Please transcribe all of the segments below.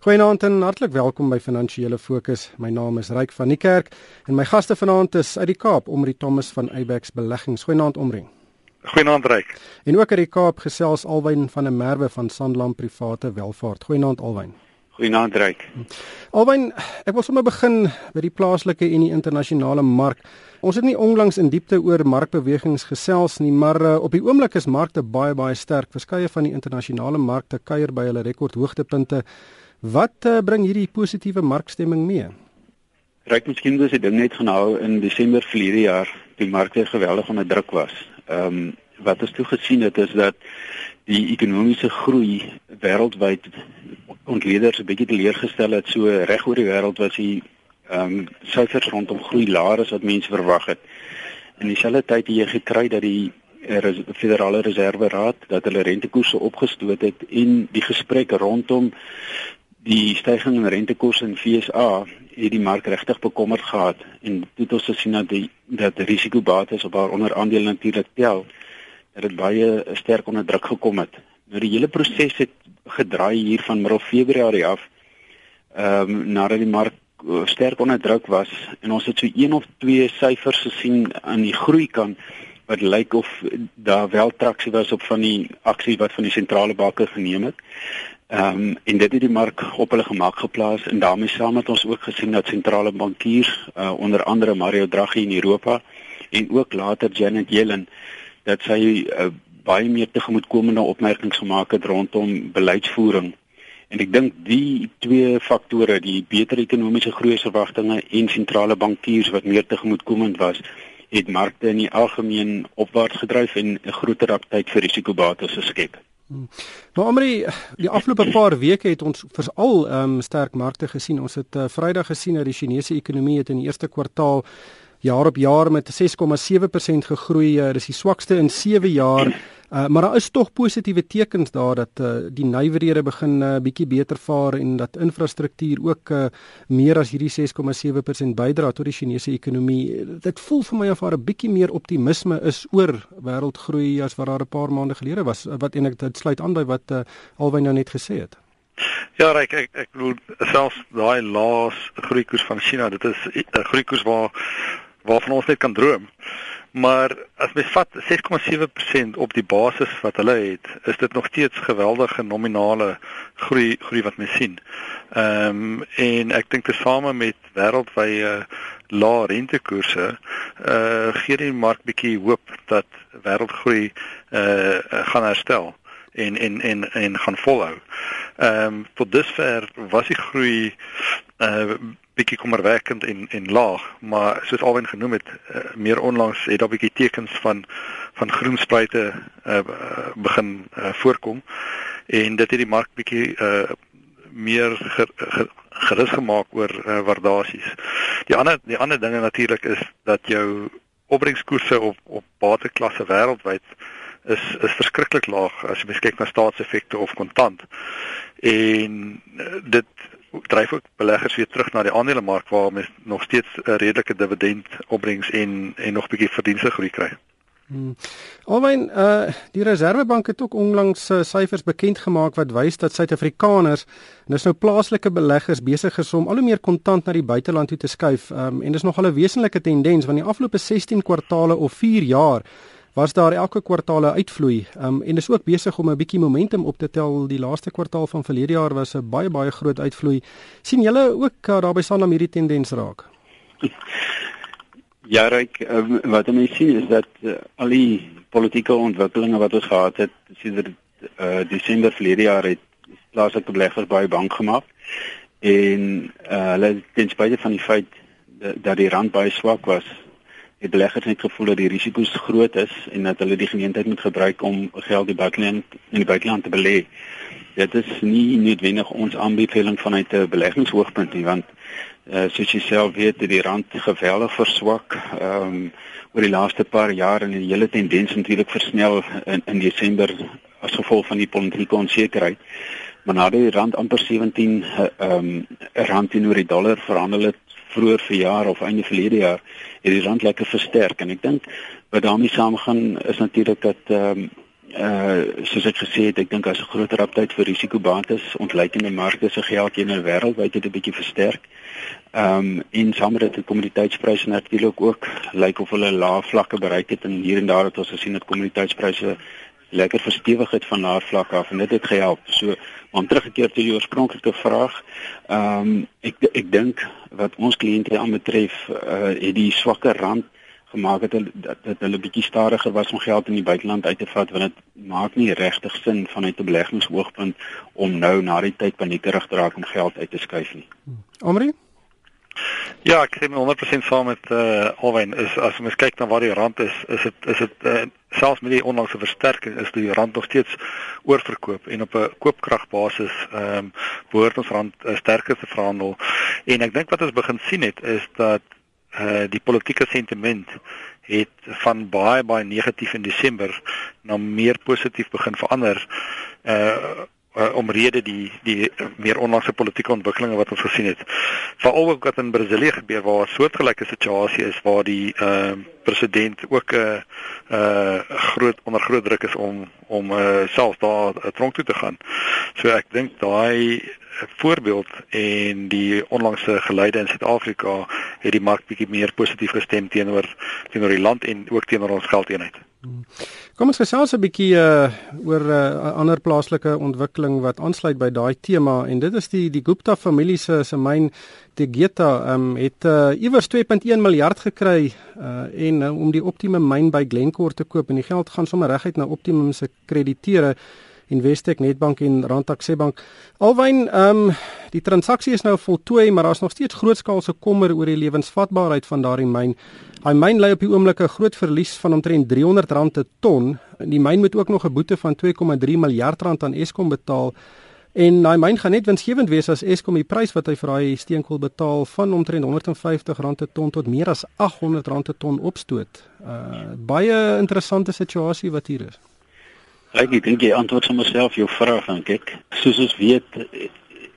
Goeienaand en hartlik welkom by Finansiële Fokus. My naam is Ryk van die Kerk en my gaste vanaand is uit die Kaap, Omri Thomas van Eyebax Beleggings. Goeienaand Omri. Goeienaand Ryk. En ook uit die Kaap gesels Alwyn van der Merwe van Sanlam Private Welvaart. Goeienaand Alwyn. Goeienaand Ryk. Alwyn, ek wil sommer begin by die plaaslike en die internasionale mark. Ons het nie onlangs in diepte oor markbewegings gesels nie, maar uh, op die oomblik is markte baie baie sterk. Verskeie van die internasionale markte kuier by hulle rekordhoogtepunte. Wat uh, bring hierdie positiewe markstemming mee? Ryk miskien dis die ding net genhou in Desember verlede jaar toe markte geweldig onder druk was. Ehm um, wat ons toe gesien het is dat die ekonomiese groei wêreldwyd ontleeders 'n bietjie teleurgestel het so reg oor die wêreld was die ehm um, syfers rondom groei laer as wat mense verwag het. In dieselfde tyd het jy gekry dat die res, Federale Reserve Raad dat hulle rentekoerse opgestoot het en die gesprek rondom die stygings in rentekoerse in FSA het die mark regtig bekommerd gehad en dit het ons gesien dat die dat die risikobates op haar onderaandele natuurlik tel dat dit baie sterk onder druk gekom het. Nou die hele proses het gedraai hier van middel Februarie af ehm um, nadat die mark eh, sterk onder druk was en ons het so een of twee syfers gesien aan die groei kan wat lyk of daar wel traksie was op van die aksie wat van die sentrale banke geneem het. Ehm um, en dit het die mark op hulle gemak geplaas en daarmee saam het ons ook gesien dat sentrale bankiers uh, onder andere Mario Draghi in Europa en ook later Janet Yellen dat sy uh, baie meer tegemoetkomende opmerkings gemaak het rondom beleidsvoering. En ek dink die twee faktore, die beter ekonomiese groeiverwagtinge en sentrale bankiers wat meer tegemoetkomend was, het markte in die algemeen opwaarts gedryf en 'n groter aptyd vir risikobates geskep. Maar Amri, die afgelope paar weke het ons veral ehm um, sterk markte gesien. Ons het uh, Vrydag gesien dat die Chinese ekonomie het in die eerste kwartaal jaar op jaar met 6,7% gegroei. Uh, dis die swakste in 7 jaar. Uh, maar daar is tog positiewe tekens daar dat uh, die nywerhede begin 'n uh, bietjie beter vaar en dat infrastruktuur ook uh, meer as hierdie 6,7% bydra tot die Chinese ekonomie. Dit voel vir my of daar 'n bietjie meer optimisme is oor wêreldgroei as wat daar 'n paar maande gelede was. Wat ek dit sluit aan by wat uh, Alwyn nou net gesê het. Ja, ek ek ek bedoel selfs daai laas groeikoers van China, dit is 'n groeikoers waar waarvan ons net kan droom. Maar as mens vat 6,7% op die basis wat hulle het, is dit nog steeds geweldige nominale groei groei wat mens sien. Ehm um, en ek dink tesame met wêreldwye lae rentekoerse, eh uh, gee die mark bietjie hoop dat wêreldgroei eh uh, gaan herstel en en en en gaan volhou. Ehm um, tot dusver was die groei uh, bietjie kommerwekkend en en laag, maar soos alwen genoem het, uh, meer onlangs het daar bietjie tekens van van groen spruite uh, begin uh, voorkom en dit het die mark bietjie uh, meer ger, ger, gerus gemaak oor uh, waardasies. Die ander die ander dinge natuurlik is dat jou opbrengskoerse op op bateklasse wêreldwyd is is verskriklik laag as jy kyk na staatseffekte of kontant. En dit dryf ook beleggers weer terug na die aandelemark waar mens nog steeds 'n redelike dividend opbrengs en en nog 'n bietjie verdienste groei kry. Hmm. Alwen uh die Reserwebank het ook onlangs uh, syfers bekend gemaak wat wys dat Suid-Afrikaners en dis nou plaaslike beleggers besig is om al hoe meer kontant na die buiteland toe te skuif. Um en dis nog 'n wesenlike tendens want die afgelope 16 kwartale of 4 jaar was daar elke kwartaal 'n uitvloei. Um en is ook besig om 'n bietjie momentum op te tel. Die laaste kwartaal van verlede jaar was 'n baie baie groot uitvloei. sien julle ook uh, daarby staan om hierdie tendens raak? Ja, Ryk, um, wat ons sien is dat uh, al die politieke ontwikkelinge wat ons gehad het sedert uh, Desember verlede jaar het plaaslike beleggers baie bang gemaak. En uh, hulle ten spyte van die feit dat die rand baie swak was, het beleggers net gevoel dat die risiko's groot is en dat hulle die geleentheid moet gebruik om geld die buiteland in die buiteland te belê. Dit is nie noodwendig ons aanbeveling vanuit 'n beleggingsoogpunt nie want uh, soos jy self weet het die rand geweldig verswak ehm um, oor die laaste paar jaar en die hele tendens natuurlik versnel in in Desember as gevolg van die politieke onsekerheid. Maar nadat die rand amper 17 eh, ehm um, rand teenoor die dollar verhandel het vroeër verjaar of einde verlede jaar het die rand lekker versterk en ek dink wat daarmee saamgaan is natuurlik dat ehm um, uh soos ek gesê het, ek dink as 'n groter aptyd vir risikobates, ontleikende markte se geld in die wêreld wyd het 'n bietjie versterk. Ehm um, en met dit die kommoditeitspryse natuurlik ook lyk of hulle lae vlakke bereik het en hier en daar het ons gesien dat kommoditeitspryse lekker verstewig het van lae vlakke af en dit het gehelp. So om teruggekeer tot die oorspronklike vraag, ehm um, ek ek dink wat ons kliënte aanbetref, uh het die swakker rand gemaak het dat dit hulle bietjie stadiger was om geld in die buiteland uit te vat want dit maak nie regtig sin vanuit 'n beleggingsoogpunt om nou na die tyd paniekerig te raak om geld uit te skuif nie. Omri? Ja, ek sien 100% saam met eh uh, Alwyn is as ons kyk na waar die rand is, is dit is dit uh, selfs met die onlangse versterking is die rand nog steeds oorverkoop en op 'n koopkragbasis ehm um, behoort ons rand uh, sterker te verhandel. En ek dink wat ons begin sien het is dat uh die politieke sentiment het van baie baie negatief in Desember na meer positief begin verander uh uh, omrede die die meer onlangse politieke ontwikkelinge wat ons gesien het. Veral ook wat in Brasilië gebeur waar 'n soortgelyke situasie is waar die uh, president ook 'n uh, uh groot onder groot druk is om om uh, self daar uh, tronk toe te gaan. So ek dink daai voorbeeld en die onlangse geleide in Suid-Afrika het die mark bietjie meer positief gestem teenoor teenoor die land en ook teenoor ons geldeenheid. Kom ons gesels 'n bietjie uh, oor 'n uh, ander plaaslike ontwikkeling wat aansluit by daai tema. En dit is die die Gupta familie se se myn Tegeta um, het uh, iewers 2.1 miljard gekry uh, en uh, om die Optimum myn by Glencore te koop. En die geld gaan sommer reguit na Optimum se krediteure Investec, Nedbank en Randstad Bank. Alwyn, ehm um, die transaksie is nou voltooi, maar daar's nog steeds grootskaalse kommer oor die lewensvatbaarheid van daardie myn. Hy myn lê op die oomblik 'n groot verlies van omtrent R300 per ton. Die myn moet ook nog 'n boete van 2,3 miljard rand aan Eskom betaal. En daai myn gaan net winsgewend wees as Eskom die prys wat hy vir daai steenkool betaal van omtrent R150 per ton tot meer as R800 per ton opstoot. Uh baie interessante situasie wat hier is. Ek dink jy antwoord sommer self jou vraag en kyk. Soos ons weet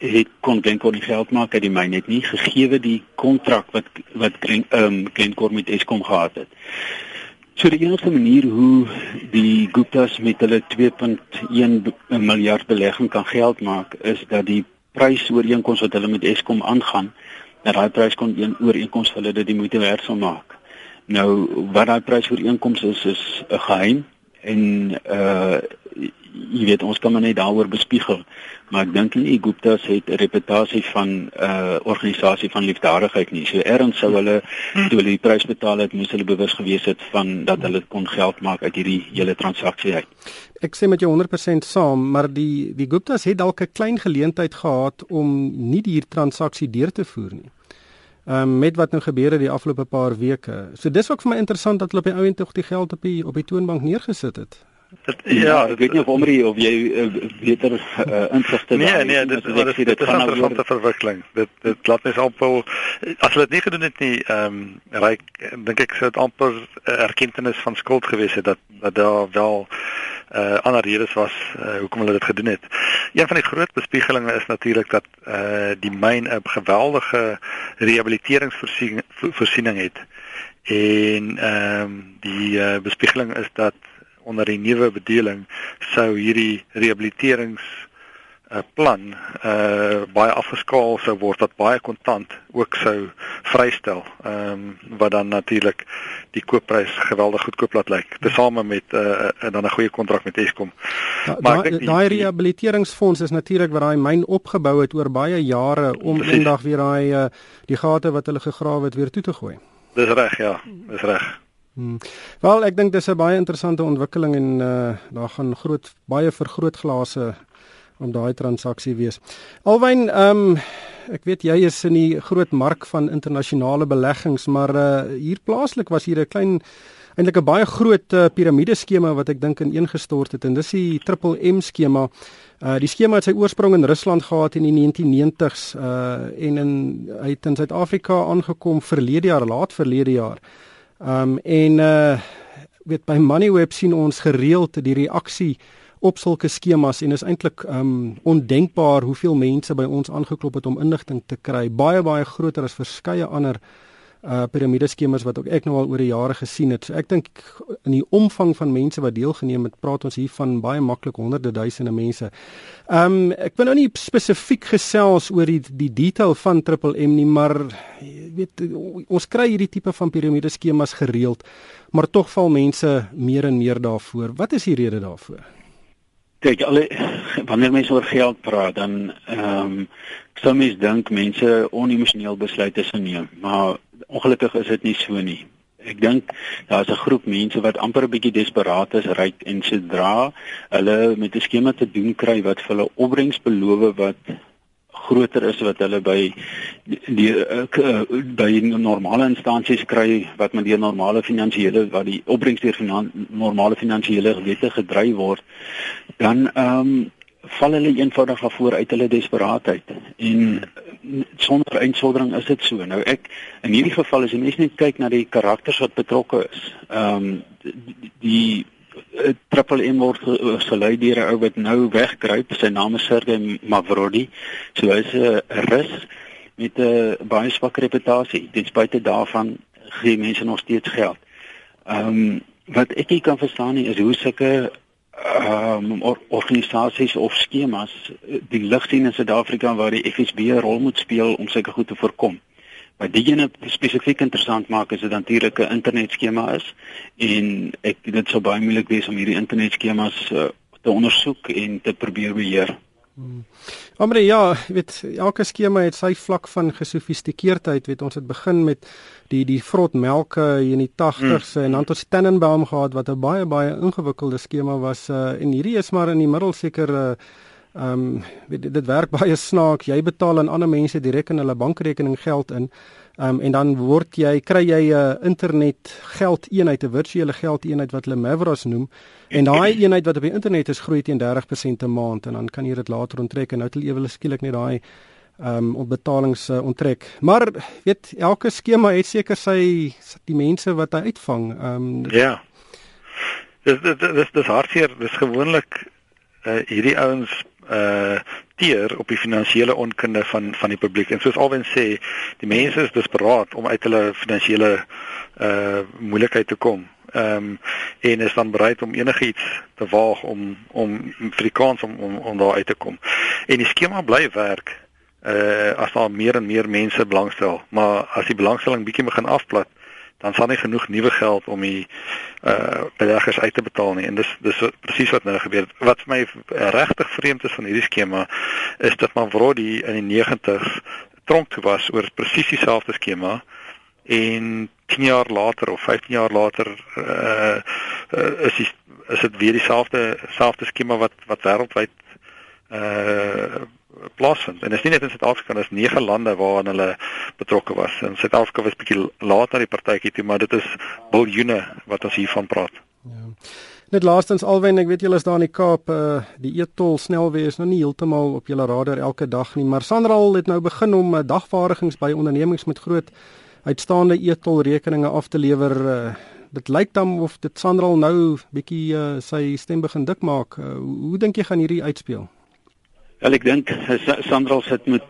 het kon Glencore nie geld maak uit die myn net nie gegee die kontrak wat wat um, Glencore met Eskom gehad het. So die enigste manier hoe die Guptas met hulle 2.1 miljard belegging kan geld maak is dat die prysooreenkoms wat hulle met Eskom aangaan, dat daai prys kon een ooreenkoms hulle dit die moeite werd sal maak. Nou wat daai prysooreenkoms is is 'n geheim en uh jy weet ons kan maar net daaroor bespiegel maar ek dink nie Gupta's het 'n reputasie van uh, organisasie van liefdadigheid nie. So erns sou hulle toe hulle die prys betaal het, moes hulle bewus gewees het van dat hulle kon geld maak uit hierdie hele transaksie uit. Ek sê met jou 100% saam, maar die die Gupta's het dalk 'n klein geleentheid gehad om nie die hier transaksie deur te voer nie um, met wat nou gebeur het die afgelope paar weke. So dis ook vir my interessant dat hulle op die ouend tog die geld op die op die toonbank neergesit het. Dit, ja, ja, ek weet nie of Omri of jy uh, beter uh, insigte nee, nee, dit is dit, dit is 'n interessante verwikkeling. Dit dit laat mens amper as hulle dit nie gedoen het nie, ehm um, ryk dink ek sou dit amper erkenning van skuld gewees het dat dat daar wel uh ander redes was uh, hoekom hulle dit gedoen het. Een van die groot bespiegelinge is natuurlik dat uh die myn 'n geweldige rehabiliteringsvoorsiening het. En ehm um, die uh, bespiegeling is dat onder die nuwe bedeling sou hierdie rehabiliterings 'n plan uh baie afgeskaal sou word wat baie kontant ook sou vrystel. Ehm um, wat dan natuurlik die koopprys geweldig goedkoop laat lyk, tesame met 'n uh, uh, dan 'n goeie kontrak met Eskom. Ja, maar daai daai rehabiliteringsfonds is natuurlik wat daai myn opgebou het oor baie jare om eendag weer daai uh, die gate wat hulle gegrawe het weer toe te gooi. Dis reg, ja, dis reg. Hmm. Wel, ek dink dis 'n baie interessante ontwikkeling en uh daar gaan groot baie vergrootglase om daai transaksie wees. Alwyn, ehm um, ek weet jy is in die groot mark van internasionale beleggings, maar uh hier plaaslik was hier 'n klein eintlik 'n baie groot uh, piramide skema wat ek dink ineengestort het en dis die Triple M skema. Uh die skema het sy oorsprong in Rusland gehad in die 1990s uh en in hy het in Suid-Afrika aangekom verlede jaar, laat verlede jaar. Um en uh weet by Moneyweb sien ons gereeld die reaksie op sulke skemas en is eintlik um ondenkbaar hoeveel mense by ons aangeklop het om inligting te kry. Baie baie groter as verskeie ander uh piramideskemas wat ook ek nou al oor die jare gesien het. So ek dink in die omvang van mense wat deelgeneem het, praat ons hier van baie maklik honderde duisende mense. Um ek wil nou nie spesifiek gesels oor die die detail van Triple M nie, maar jy weet ons kry hierdie tipe van piramideskemas gereeld, maar tog val mense meer en meer daarvoor. Wat is die rede daarvoor? Kyk, alle wanneer mense oor geld praat, dan ehm um, sou mens dink mense onemosioneel besluite sou neem, maar ongelukkig is dit nie so nie. Ek dink daar's 'n groep mense wat amper 'n bietjie desperaat is, ryk en sodra hulle met 'n skema te doen kry wat vir hulle opbrengs beloof wat groter is wat hulle by die, die uh, by normale instansies kry wat met die normale finansiële wat die opbrengs deur finan, normale finansiële wette gedryf word dan ehm um, val hulle eenvoudig af voor uit hulle desperaatheid. En sonder eindsondering is dit so. Nou ek in hierdie geval as jy net kyk na die karakters wat betrokke is. Ehm um, die, die Triple M word gelei deur 'n ou wat nou wegkruip. Sy naam is Sergey Mavrodi. So hy's 'n rus met 'n baie swak reputasie. Ten spyte daarvan gee mense nog steeds geld. Ehm um, wat ek nie kan verstaan nie is hoe sulke ehm um, or organisasies of skemas die ligsien in Suid-Afrika waar die FSB 'n rol moet speel om sulke goed te voorkom. Wat diegene spesifiek interessant maak is dit natuurlik 'n internetskema is en ek dit sou baie moeilik wees om hierdie internetskemas uh, te ondersoek en te probeer beheer. Hmm. Amre ja, weet elke skema het sy vlak van gesofistikeerdheid, weet ons het begin met die die vrot melke in die 80s hmm. en dan tot Tannenbaum gehad wat 'n baie baie ingewikkelde skema was uh, en hierdie is maar in die middel seker uh, Ehm um, dit, dit werk baie snaaks. Jy betaal aan ander mense direk in hulle bankrekening geld in. Ehm um, en dan word jy kry jy 'n uh, internet geldeenheid, 'n virtuele geldeenheid wat hulle Mavros noem. En daai eenheid wat op die internet is groei teen 30% 'n maand en dan kan jy dit later onttrek en nou het hulle ewele skielik net daai ehm um, ontbetalings uh, onttrek. Maar weet elke skema het seker sy die mense wat hy uitvang. Ehm um, Ja. Dis dis dis dis hartseer. Dis gewoonlik uh, hierdie ouens uh teer op die finansiële onkunde van van die publiek. En soos alwen sê, die mense is desperaat om uit hulle finansiële uh moeilikheid te kom. Ehm um, en is dan bereid om enigiets te waag om om vir die kans om om om daar uit te kom. En die skema bly werk uh as daar meer en meer mense belangstel, maar as die belangstelling bietjie begin afplat, dan sal nie genoeg nuwe geld om die uh beleggers uit te betaal nie en dis dis presies wat nou gebeur het. Wat vir my regtig vreemd is van hierdie skema is dat man Vrodi in die 90s tronk toe was oor presies dieselfde skema en 10 jaar later of 15 jaar later uh, uh is die, is dit weer dieselfde selfde skema wat wat wêreldwyd uh plaasvind. En dit is nie net in Suid-Afrika, daar is 9 lande waaraan hulle betrokke was. En Suid-Afrika was bietjie laat na die partytjie toe, maar dit is biljoene wat ons hiervan praat. Ja. Net laastens alwen, ek weet julle is daar in die Kaap, uh die e-tol snelweë is nou nie heeltemal op julle radar elke dag nie, maar Sanral het nou begin om uh, dagvaardigings by ondernemings met groot uitstaande e-tol rekeninge af te lewer. Uh, dit lyk dan of dit Sanral nou bietjie uh, sy stem begin dik maak. Uh, hoe dink jy gaan hierdie uitspeel? Wel ek dink Sandra sit met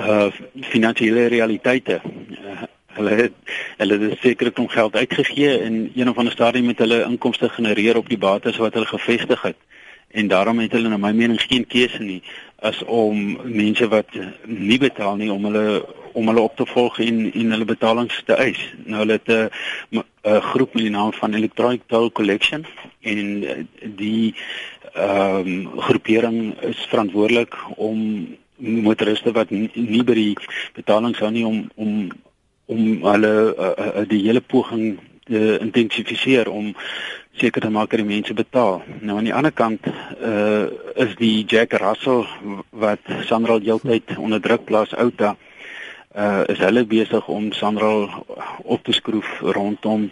uh finansiële realiteite. Uh, hulle het hulle het seker kom geld uitgegee en een of ander stadium met hulle inkomste genereer op die bates wat hulle gevestig het. En daarom het hulle na my mening geen keuse nie as om mense wat nie betaal nie om hulle om hulle op te volg en en hulle betalings te eis. Nou hulle het 'n 'n groep met die naam van Electronic Toll Collection en die ehm um, groepering is verantwoordelik om motoriste wat nie, nie by die betaling sou nie om om om hulle uh, uh, die hele poging te intensifiseer om seker te maak dat die mense betaal. Nou aan die ander kant uh is die Jack Russell wat Sandra heeltyd onder druk plaas outa uh is hulle besig om Sandra op te skroef rondom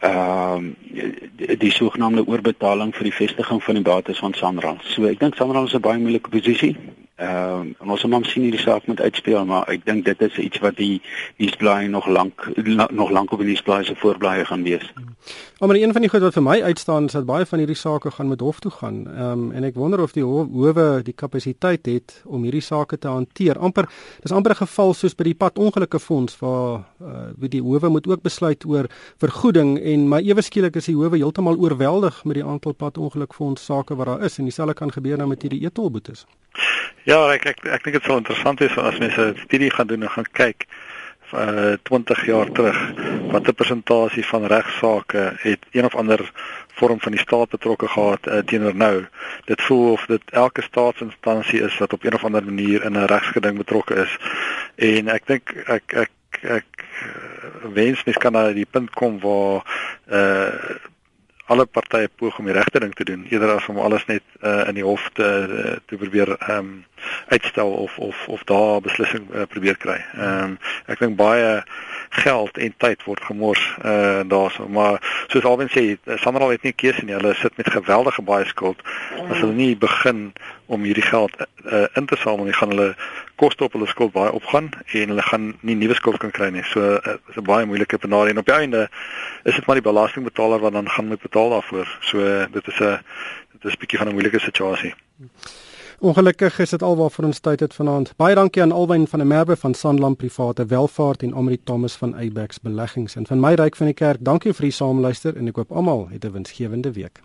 ehm uh, die, die sogenaamde oorbetaling vir die vestiging van die bates van Sandra. So ek dink Sandra is 'n baie moeilike posisie Ehm uh, ons moet sien hierdie saak moet uitspeel, maar ek dink dit is iets wat die nuusblaaie nog lank nog lank op die nuusblaaie se voorblaaie gaan wees. Maar maar een van die goed wat vir my uitstaan is dat baie van hierdie sake gaan met hof toe gaan. Ehm um, en ek wonder of die howe die kapasiteit het om hierdie sake te hanteer. amper dis amper 'n geval soos by die padongelukke fonds waar uh, die howe moet ook besluit oor vergoeding en maar ewe skielik is die howe heeltemal oorweldig met die aantal padongelukfonds sake wat daar is en dieselfde kan gebeur nou met hierdie etolboetes. Ja, ek ek ek dink dit sal interessant wees as mense 'n studie gaan doen en gaan kyk uh 20 jaar terug watter persentasie van regsaake het een of ander vorm van die staat betrokke gehad uh, teenoor nou. Dit voel of dit elke staatsinstansie is wat op een of ander manier in 'n regsgeding betrokke is. En ek dink ek ek ek wens mens kan na die punt kom waar uh alle partye poog om die regte ding te doen eerder as om alles net uh, in die hof te te probeer ehm um, uitstel of of of daar beslissing uh, probeer kry. Ehm um, ek dink baie geld en tyd word gemors uh daarso maar soos alwen sê Sanral het nie keuse nie. Hulle sit met geweldige baie skuld. As hulle nie begin om hierdie geld uh, in te samel nie gaan hulle koste op hulle skuld baie opgaan en hulle gaan nie nuwe skuld kan kry nie. So uh, is 'n baie moeilike penarie. En op die einde is dit maar die belastingbetaler wat dan gaan moet betaal daarvoor. So uh, dit is 'n dit is 'n bietjie van 'n moeilike situasie Ongelukkig is dit alwaar vir ons tyd het vanaand. Baie dankie aan Alwyn van der Merwe van Sanlam Private Welvaart en Amri Thomas van Abex Beleggings en van my ryk van die kerk. Dankie vir die saamluister en ek hoop almal het 'n winsgewende week.